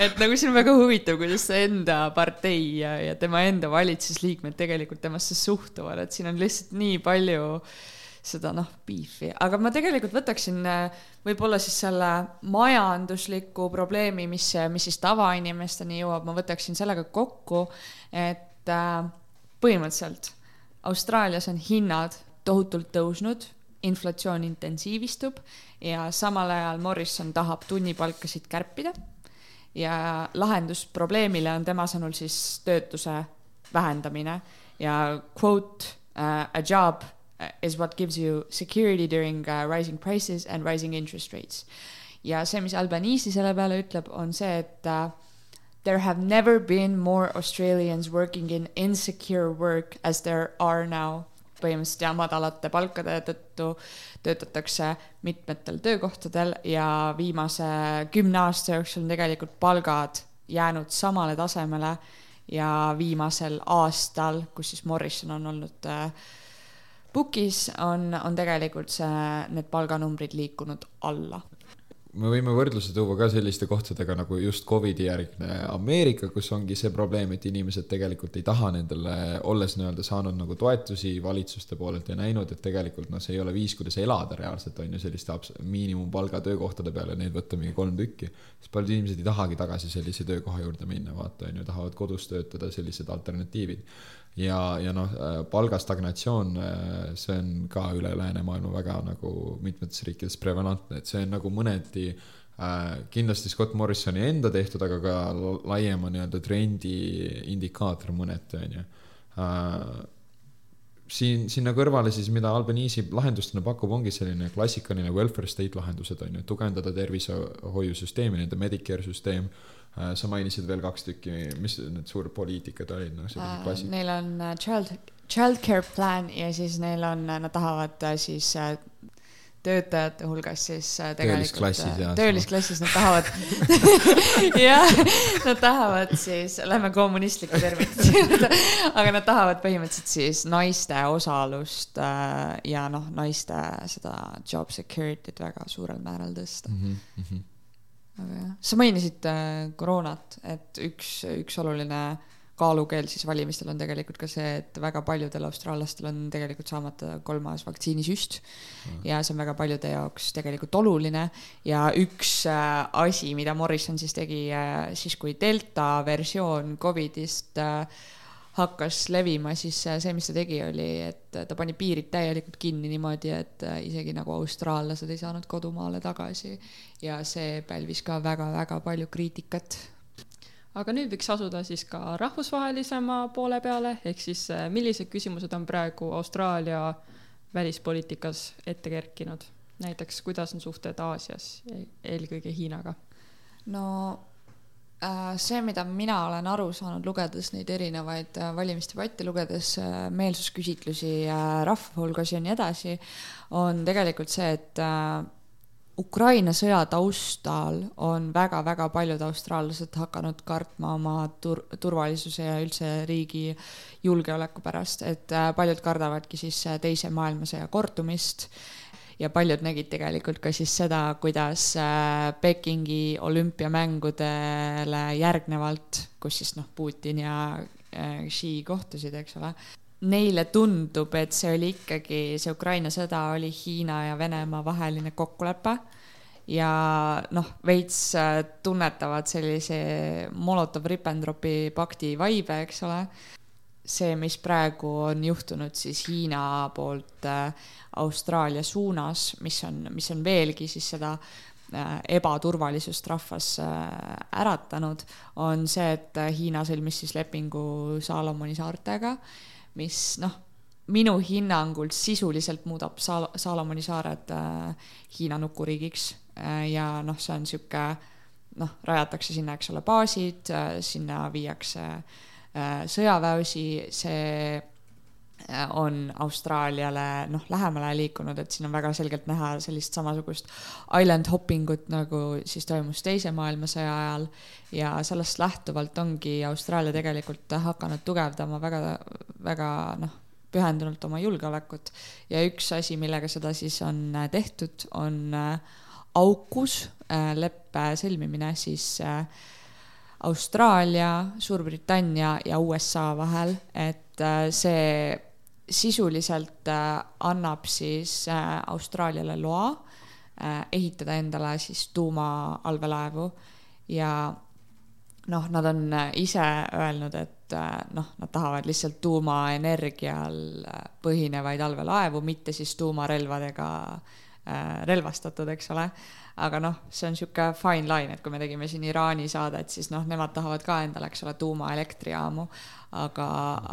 et nagu see on väga huvitav, kuidas enda partei ja, ja tema enda valitsusliikmed tegelikult temasse suhtuvad, et siin on lihtsalt nii palju äh, seda noh, beefi, aga ma tegelikult võtaksin äh, võib-olla siis selle majandusliku probleemi, mis, mis siis tavainimesteni jõuab, ma võtaksin sellega kokku, et äh, põhimõtteliselt Austraalias on hinnad tohutult tõusnud, inflatsioon intensiivistub ja samal ajal Morrison tahab tunnipalkasid kärpida ja lahendus probleemile on tema sõnul siis töötuse vähendamine ja quote uh, a job Uh, is what gives you security during uh, rising prices and rising interest rates. ja see, mis Albanese selle peale ütleb, on see, et uh, there have never been more Australians working in insecure work as there are now. Põhimõtteliselt ja madalate palkade tõttu töötatakse mitmetel töökohtadel ja viimase kümne aasta jooksul on tegelikult palgad jäänud samale tasemele ja viimasel aastal, kus siis Morrison on olnud äh, Bookis on, on tegelikult see, need palganumbrid liikunud alla me võime võrdluse tuua ka selliste kohtadega nagu just Covidi järgne Ameerika, kus ongi see probleem, et inimesed tegelikult ei taha nendele, olles nii-öelda saanud nagu toetusi valitsuste poolelt ja näinud, et tegelikult noh, see ei ole viis, kuidas elada reaalselt, on ju, selliste miinimumpalga töökohtade peale, neid võtta mingi kolm tükki. siis paljud inimesed ei tahagi tagasi sellise töökoha juurde minna, vaata, on ju, tahavad kodus töötada, sellised alternatiivid ja, ja noh, palgastagnatsioon, see on ka üle läänemaailma väga nagu mitmetes riikides prevalentne, et see on nagu mõneti äh, kindlasti Scott Morrisoni enda tehtud, aga ka laiema nii-öelda trendi indikaator mõneti, on ju. Äh, siin, sinna kõrvale siis, mida Albanese lahendustena pakub, ongi selline klassikaline welfare state lahendused, on ju, tugevdada tervishoiusüsteemi, nende Medicare süsteem äh,, Äh, sa mainisid veel kaks tükki, mis need suured poliitikad olid, noh, sellised klassikad? Neil on äh, child childcare plan ja siis neil on, nad tahavad äh, siis äh, töötajate hulgas siis äh, tegelikult Töölisklassis, nad tahavad jah, nad tahavad siis, lähme kommunistliku terminite juurde, aga nad tahavad põhimõtteliselt siis naiste osalust äh, ja noh, naiste seda job security't väga suurel määral tõsta. mm. -hmm. Aga jah, sa mainisid äh, koroonat, et üks, üks oluline kaalukeel siis valimistel on tegelikult ka see, et väga paljudel austraallastel on tegelikult saamata kolmas vaktsiinisüst ja see on väga paljude jaoks tegelikult oluline. Ja üks äh, asi, mida Morrison siis tegi äh, siis, kui delta versioon Covidist äh, hakkas levima, siis äh, see, mis ta tegi, oli, et ta pani piirid täielikult kinni niimoodi, et äh, isegi nagu austraallased ei saanud kodumaale tagasi ja see pälvis ka väga-väga palju kriitikat aga nüüd võiks asuda siis ka rahvusvahelisema poole peale, ehk siis eh, millised küsimused on praegu Austraalia välispoliitikas ette kerkinud? näiteks, kuidas on suhted Aasias, eelkõige Hiinaga? no äh, see, mida mina olen aru saanud, lugedes neid erinevaid äh, valimisdebatte, lugedes äh, meelsusküsitlusi äh, rahva hulgas ja nii edasi, on tegelikult see, et äh, Ukraina sõja taustal on väga-väga paljud austraallased hakanud kartma oma tur-, turvalisuse ja üldse riigi julgeoleku pärast, et äh, paljud kardavadki siis äh, teise maailmasõja kordumist ja paljud nägid tegelikult ka siis seda, kuidas äh, Pekingi olümpiamängudele järgnevalt, kus siis noh, Putin ja äh, Xi kohtusid, eks ole neile tundub, et see oli ikkagi, see Ukraina sõda oli Hiina ja Venemaa vaheline kokkulepe ja noh, veits äh, tunnetavad sellise Molotov-Ribbentropi pakti vaibe, eks ole. see, mis praegu on juhtunud siis Hiina poolt äh, Austraalia suunas, mis on, mis on veelgi siis seda äh, ebaturvalisust rahvas äh, äratanud, on see, et Hiina sõlmis siis lepingu Saalomoni saartega mis noh, minu hinnangul sisuliselt muudab Saal-, Saalomoni saared Hiina nukuriigiks ja noh, see on sihuke noh, rajatakse sinna, eks ole, baasid sinna viiakse äh, sõjaväeosi, see äh, on Austraaliale noh, lähemale liikunud, et siin on väga selgelt näha sellist samasugust island hopping ut nagu siis toimus Teise maailmasõja ajal. Ja sellest lähtuvalt ongi Austraalia tegelikult hakanud tugevdama väga, väga noh, pühendunult oma julgeolekut. Ja üks asi, millega seda siis on äh, tehtud, on äh, AUKUS äh, leppe sõlmimine siis äh, Austraalia, Suurbritannia ja USA vahel, et äh, see sisuliselt äh, annab siis äh, Austraaliale loa ehitada endale siis tuumaallveelaevu ja noh, nad on ise öelnud, et noh, nad tahavad lihtsalt tuumaenergial põhinevaid allveelaevu, mitte siis tuumarelvadega relvastatud, eks ole. Aga noh, see on sihuke fine line, et kui me tegime siin Iraani saadet, siis noh, nemad tahavad ka endale, eks ole, tuumaelektrijaamu, aga,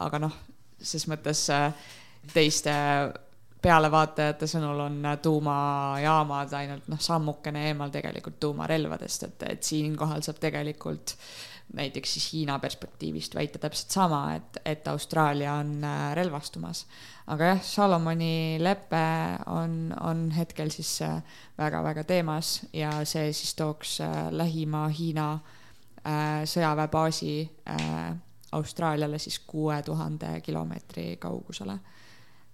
aga noh, ses mõttes äh, teiste pealevaatajate sõnul on äh, tuumajaamad ainult noh, sammukene eemal tegelikult tuumarelvadest, et, et siinkohal saab tegelikult näiteks siis Hiina perspektiivist väita täpselt sama, et, et Austraalia on äh, relvastumas. aga jah, Salomoni lepe on, on hetkel siis äh, väga-väga teemas ja see siis tooks äh, lähima Hiina äh, sõjaväebaasi äh, Austraaliale siis kuue tuhande kilomeetri kaugusele.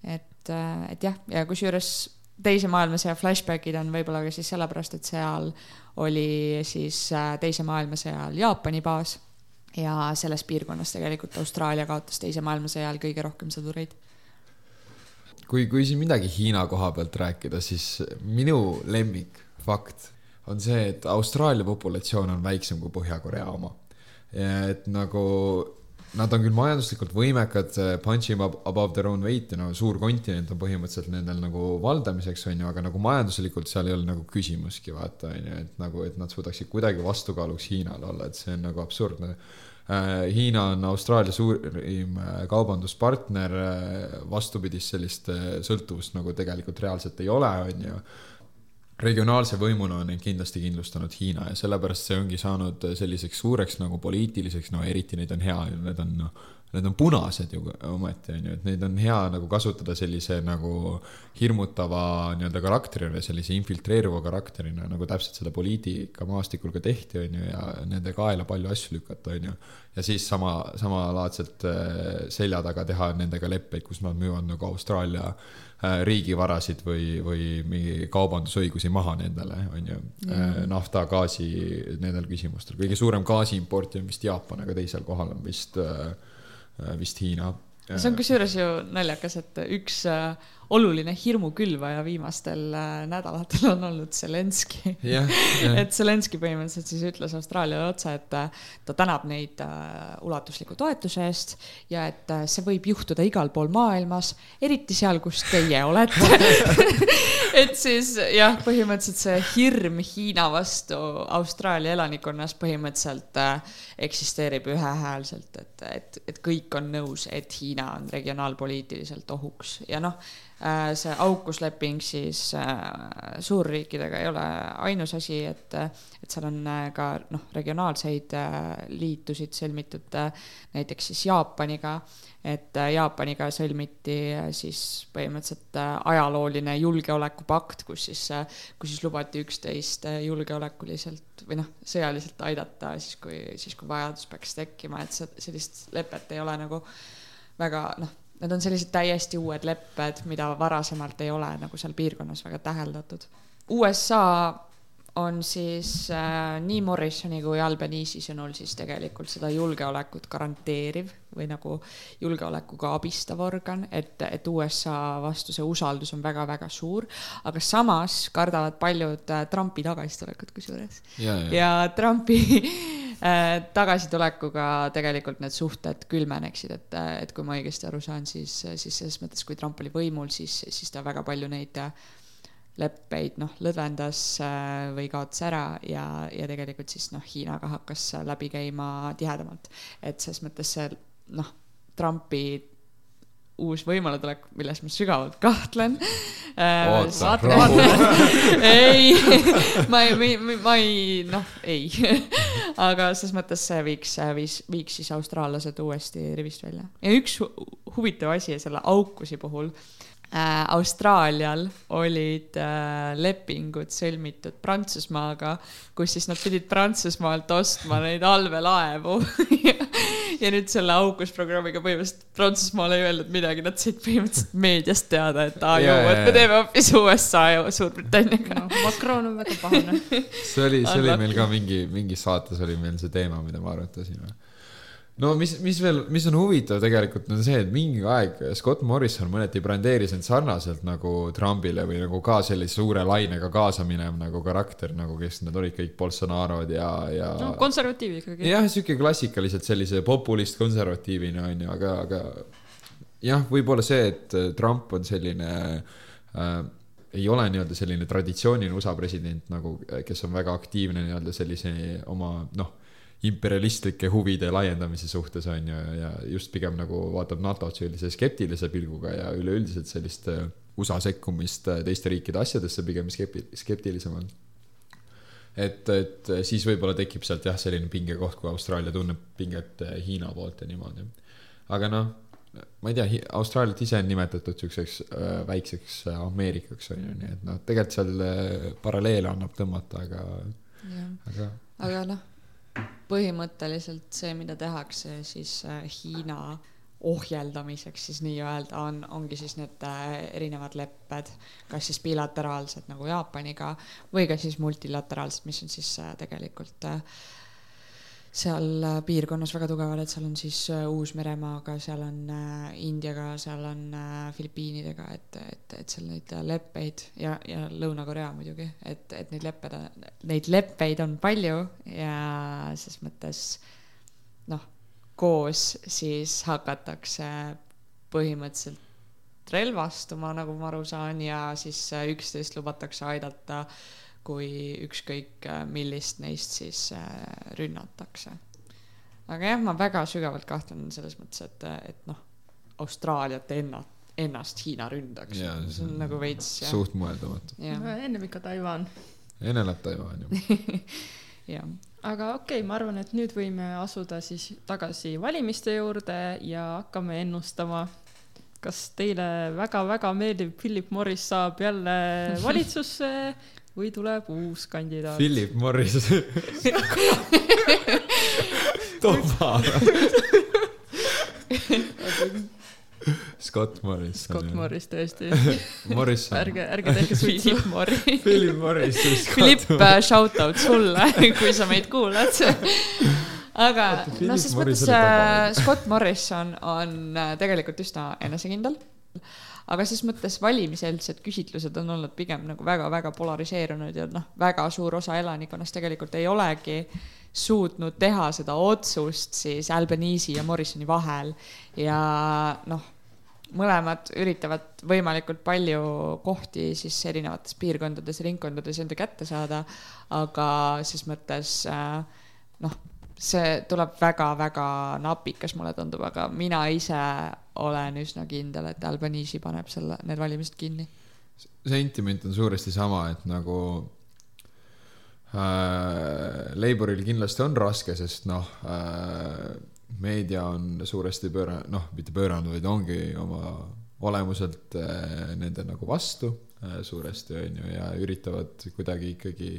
et, et jah, ja kusjuures teise maailmasõja flashbackid on võib-olla ka siis sellepärast, et seal oli siis äh, teise maailmasõja ajal Jaapani baas ja selles piirkonnas tegelikult Austraalia kaotas teise maailmasõja ajal kõige rohkem sõdureid. kui, kui siin midagi Hiina koha pealt rääkida, siis minu lemmikfakt on see, et Austraalia populatsioon on väiksem kui Põhja-Korea oma. et nagu nad on küll majanduslikult võimekad, punching ab- above their own weight ja no suur kontinent on põhimõtteliselt nendel nagu valdamiseks, on ju, aga nagu majanduslikult seal ei ole nagu küsimuski, vaata, on ju, et nagu, et nad suudaksid kuidagi vastukaaluks Hiinale olla, et see on nagu absurdne. Hiina on Austraalia suurim äh, kaubanduspartner, vastupidist sellist äh, sõltuvust nagu tegelikult reaalselt ei ole, on ju regionaalse võimuna on neid kindlasti kindlustanud Hiina ja sellepärast see ongi saanud selliseks suureks nagu poliitiliseks, no eriti neid on hea, need on noh, need on punased ju ometi on ju, et neid on hea nagu kasutada sellise nagu hirmutava nii-öelda karakterina, sellise infiltreeruva karakterina, nagu täpselt seda poliitikamaastikul ka tehti, on ju, ja nende kaela palju asju lükata, on ju. ja siis sama, samalaadselt äh, selja taga teha nendega leppeid, kus nad müüvad nagu Austraalia äh, riigivarasid või, või mingi kaubandusõigusi maha nendele, on ju. nafta, gaasi, nendel küsimustel, kõige suurem gaasi importija on vist Jaapan, aga teisel kohal on vist äh, Äh, vist Hiina. see on kusjuures ju naljakas, et üks äh, oluline hirmukülvaja viimastel äh, nädalatel on olnud Zelenski yeah,. Yeah. et Zelenski põhimõtteliselt siis ütles Austraaliale otse, et ta tänab neid ulatusliku toetuse eest ja et see võib juhtuda igal pool maailmas, eriti seal, kus teie olete et siis jah, põhimõtteliselt see hirm Hiina vastu Austraalia elanikkonnas põhimõtteliselt eksisteerib ühehäälselt, et, et, et kõik on nõus, et Hiina on regionaalpoliitiliselt ohuks ja noh, äh, see aukusleping siis äh, suurriikidega ei ole ainus asi, et, et seal on äh, ka noh, regionaalseid liitusid sõlmitud näiteks siis Jaapaniga. Et äh, Jaapaniga sõlmiti äh, siis põhimõtteliselt äh, ajalooline julgeolekupakt, kus siis, kus siis lubati üksteist julgeolekuliselt või noh, sõjaliselt aidata siis, kui, siis kui vajadus peaks tekkima, et sellist lepet ei ole nagu väga noh, need on sellised täiesti uued lepped, mida varasemalt ei ole nagu seal piirkonnas väga täheldatud. USA on siis äh, nii Morrisoni kui Albanese sõnul siis tegelikult seda julgeolekut garanteeriv või nagu julgeolekuga abistav organ, et, et USA vastu see usaldus on väga-väga suur, aga samas kardavad paljud äh, Trumpi tagasitulekut kusjuures. ja, ja. ja Trumpi äh, tagasitulekuga tegelikult need suhted külmeneksid, et, et kui ma õigesti aru saan, siis, siis selles mõttes, kui Trump oli võimul, siis, siis ta väga palju neid äh, leppeid noh, lõdvendas äh, või kaotas ära ja, ja tegelikult siis noh, Hiinaga hakkas läbi käima tihedamalt. et selles mõttes see noh, Trumpi uus võimaletulek, milles ma sügavalt kahtlen äh,. ei, ma ei, ma ei, noh, ei aga selles mõttes see viiks, viis, viiks siis austraallased uuesti rivist välja. ja üks huvitav asi selle aukusi puhul Austraalial olid äh, lepingud sõlmitud Prantsusmaaga, kus siis nad pidid Prantsusmaalt ostma neid allveelaevu. Ja nüüd selle aukusprogrammiga põhimõtteliselt Prantsusmaal ei öelnud midagi, nad said põhimõtteliselt meediast teada, et aa joo, et me teeme hoopis USA ja Suurbritanniaga. No,. Macron on väga pahane. See oli, see oli meil ka mingi, mingis saates oli meil see teema, mida me arutasime no mis, mis veel, mis on huvitav tegelikult on see, et mingi aeg Scott Morrison mõneti brandeeris end sarnaselt nagu Trumpile või nagu ka sellise suure lainega kaasa minev nagu karakter, nagu kes nad olid kõik Bolsonaro'd ja, ja. no konservatiiv ikkagi. jah, sihuke klassikaliselt sellise populist konservatiivina on ju, aga, aga jah, võib-olla see, et Trump on selline äh, ei ole nii-öelda selline traditsiooniline USA president nagu, kes on väga aktiivne nii-öelda sellise oma noh imperialistlike huvide laiendamise suhtes on ju, ja just pigem nagu vaatab NATO-t sellise skeptilise pilguga ja üleüldiselt sellist äh, USA sekkumist äh, teiste riikide asjadesse pigem skepti-, skeptilisem on. et, et siis võib-olla tekib sealt jah, selline pingekoht, kui Austraalia tunneb pinget äh, Hiina poolt ja niimoodi. aga noh, ma ei tea, Austraaliat ise on nimetatud siukseks väikseks Ameerikaks on ju, nii et noh, tegelikult seal paralleele annab tõmmata, aga, aga. aga noh põhimõtteliselt see, mida tehakse siis äh, Hiina ohjeldamiseks siis nii-öelda on, ongi siis need äh, erinevad lepped, kas siis bilateraalsed nagu Jaapaniga või ka siis multilateraalsed, mis on siis äh, tegelikult äh, seal äh, piirkonnas väga tugevad, et seal on siis äh, Uus-Meremaaga, seal on äh, Indiaga, seal on Filipiinidega, et, et, et seal neid leppeid ja, ja Lõuna-Korea muidugi, et, et neid lepped, neid leppeid on palju ja ses mõttes noh, koos siis hakatakse põhimõtteliselt relvastuma, nagu ma aru saan, ja siis üksteist lubatakse aidata äh, kui ükskõik äh, millist neist siis äh, rünnatakse. aga jah, ma väga sügavalt kahtlen selles mõttes, et, et noh, Austraaliat ennast, ennast Hiina ründaks. see on nagu veits. suht mõeldamatu. ennem ikka Taiwan. enne läheb Taiwan ju jah, aga okei okay,, ma arvan, et nüüd võime asuda siis tagasi valimiste juurde ja hakkame ennustama. kas teile väga-väga meeldib, Philip Morris saab jälle valitsusse või tuleb uus kandidaat? Philip Morris. Toma. Scott Morris. Scott. Morris tõesti, Morris. ärge, ärge tehke suitsu. Philip Morris. Philip Morris Scott Philipp, shout out sulle, kui sa meid kuulad. aga Philip noh, ses Morris mõttes äh. Scott Morrison on äh, tegelikult üsna enesekindel. Aga ses mõttes valimiseelsed küsitlused on olnud pigem nagu väga-väga polariseerunud ja noh, väga suur osa elanikkonnast tegelikult ei olegi suutnud teha seda otsust siis Albanese ja Morrisoni vahel. Ja noh, mõlemad üritavad võimalikult palju kohti siis erinevates piirkondades, ringkondades enda kätte saada, aga ses mõttes äh, noh, see tuleb väga-väga napikas, mulle tundub, aga mina ise olen üsna kindel, et Albanese paneb selle, need valimised kinni. sentiment on suuresti sama, et nagu äh, Laboril kindlasti on raske, sest noh äh,, meedia on suuresti pööra-, noh, mitte pööranud, vaid ongi oma olemuselt äh, nende nagu vastu äh, suuresti on ju ja üritavad kuidagi ikkagi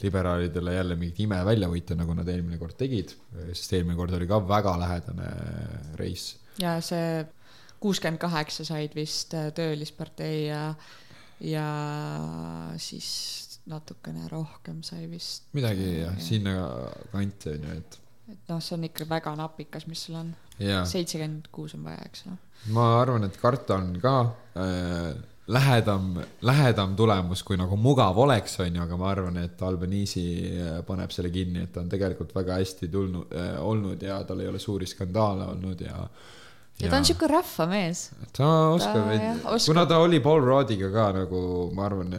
liberaalidele jälle mingit ime välja võita, nagu nad eelmine kord tegid, sest eelmine kord oli ka väga lähedane reis ja see kuuskümmend kaheksa said vist äh, Töölispartei ja, ja siis natukene rohkem sai vist. midagi jah, sinna kanti on ju, et et noh, see on ikka väga napikas, mis sul on. seitsekümmend kuus on vaja, eks noh. ma arvan, et karta on ka äh, lähedam, lähedam tulemus, kui nagu mugav oleks, on ju, aga ma arvan, et Albanese äh, paneb selle kinni, et ta on tegelikult väga hästi tulnud äh,, olnud ja tal ei ole suuri skandaale olnud ja. Ja ta on siuke rahvamees. ta oskab Ta, kuna ta oli Paul Rudd'iga ka nagu ma arvan,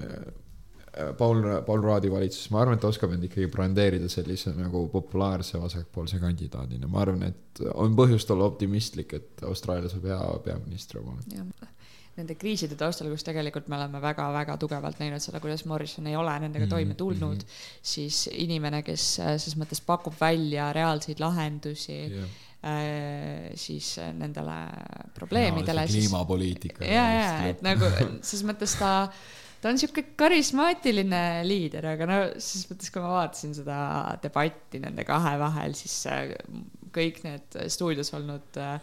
Paul, Paul Rudd'i valitsuses, ma arvan, et ta oskab end ikkagi brandeerida sellise nagu populaarse vasakpoolse kandidaadina, ma arvan, et on põhjust olla optimistlik, et Austraalia saab hea peaministri omale. nende kriiside taustal, kus tegelikult me oleme väga-väga tugevalt näinud seda, kuidas Morrison ei ole nendega Mhm, toime tulnud mm, -hmm. siis inimene, kes äh, ses mõttes pakub välja reaalseid lahendusi äh, siis äh, nendele probleemidele, kliimapoliitika. ja, ja, et nagu ses mõttes ta, ta on sihuke karismaatiline liider, aga no ses mõttes, kui ma vaatasin seda debatti nende kahe vahel, siis äh, kõik need stuudios olnud äh,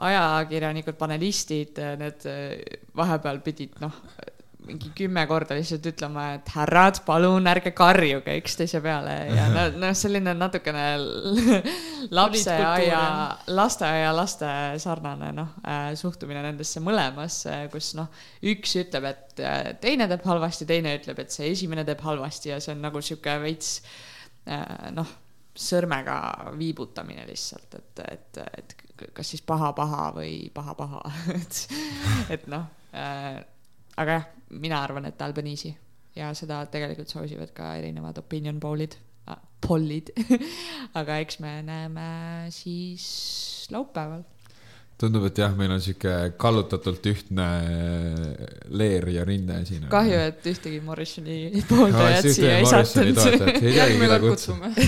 ajakirjanikud, panelistid, need äh, vahepeal pidid noh, mingi kümme korda lihtsalt ütlema, et härrad, palun ärge karjuge üksteise peale. Ja no, noh, selline natukene lapseaia, lasteaialaste sarnane noh äh, suhtumine nendesse mõlemasse, kus noh, üks ütleb, et äh, teine teeb halvasti, teine ütleb, et see esimene teeb halvasti ja see on nagu sihuke veits äh, noh, sõrmega viibutamine lihtsalt, et, et, et kas siis paha-paha või paha-paha, et, et noh aga jah, mina arvan, et Albanese ja seda tegelikult soosivad ka erinevad opinion poll'id äh,, poll'id, aga eks me näeme siis laupäeval. tundub, et jah, meil on sihuke kallutatult ühtne leer ja rinne siin. kahju, et ühtegi Morrisoni pooldajat siia ei sattunud. järgmine kord kutsume.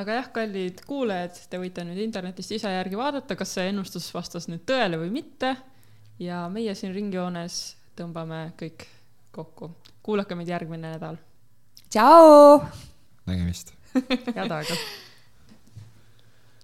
aga jah, kallid kuulajad, te võite nüüd internetist ise järgi vaadata, kas see ennustus vastas nüüd tõele või mitte. Ja meie siin ringjoones tõmbame kõik kokku. kuulake meid järgmine nädal. tšau. nägemist. head aega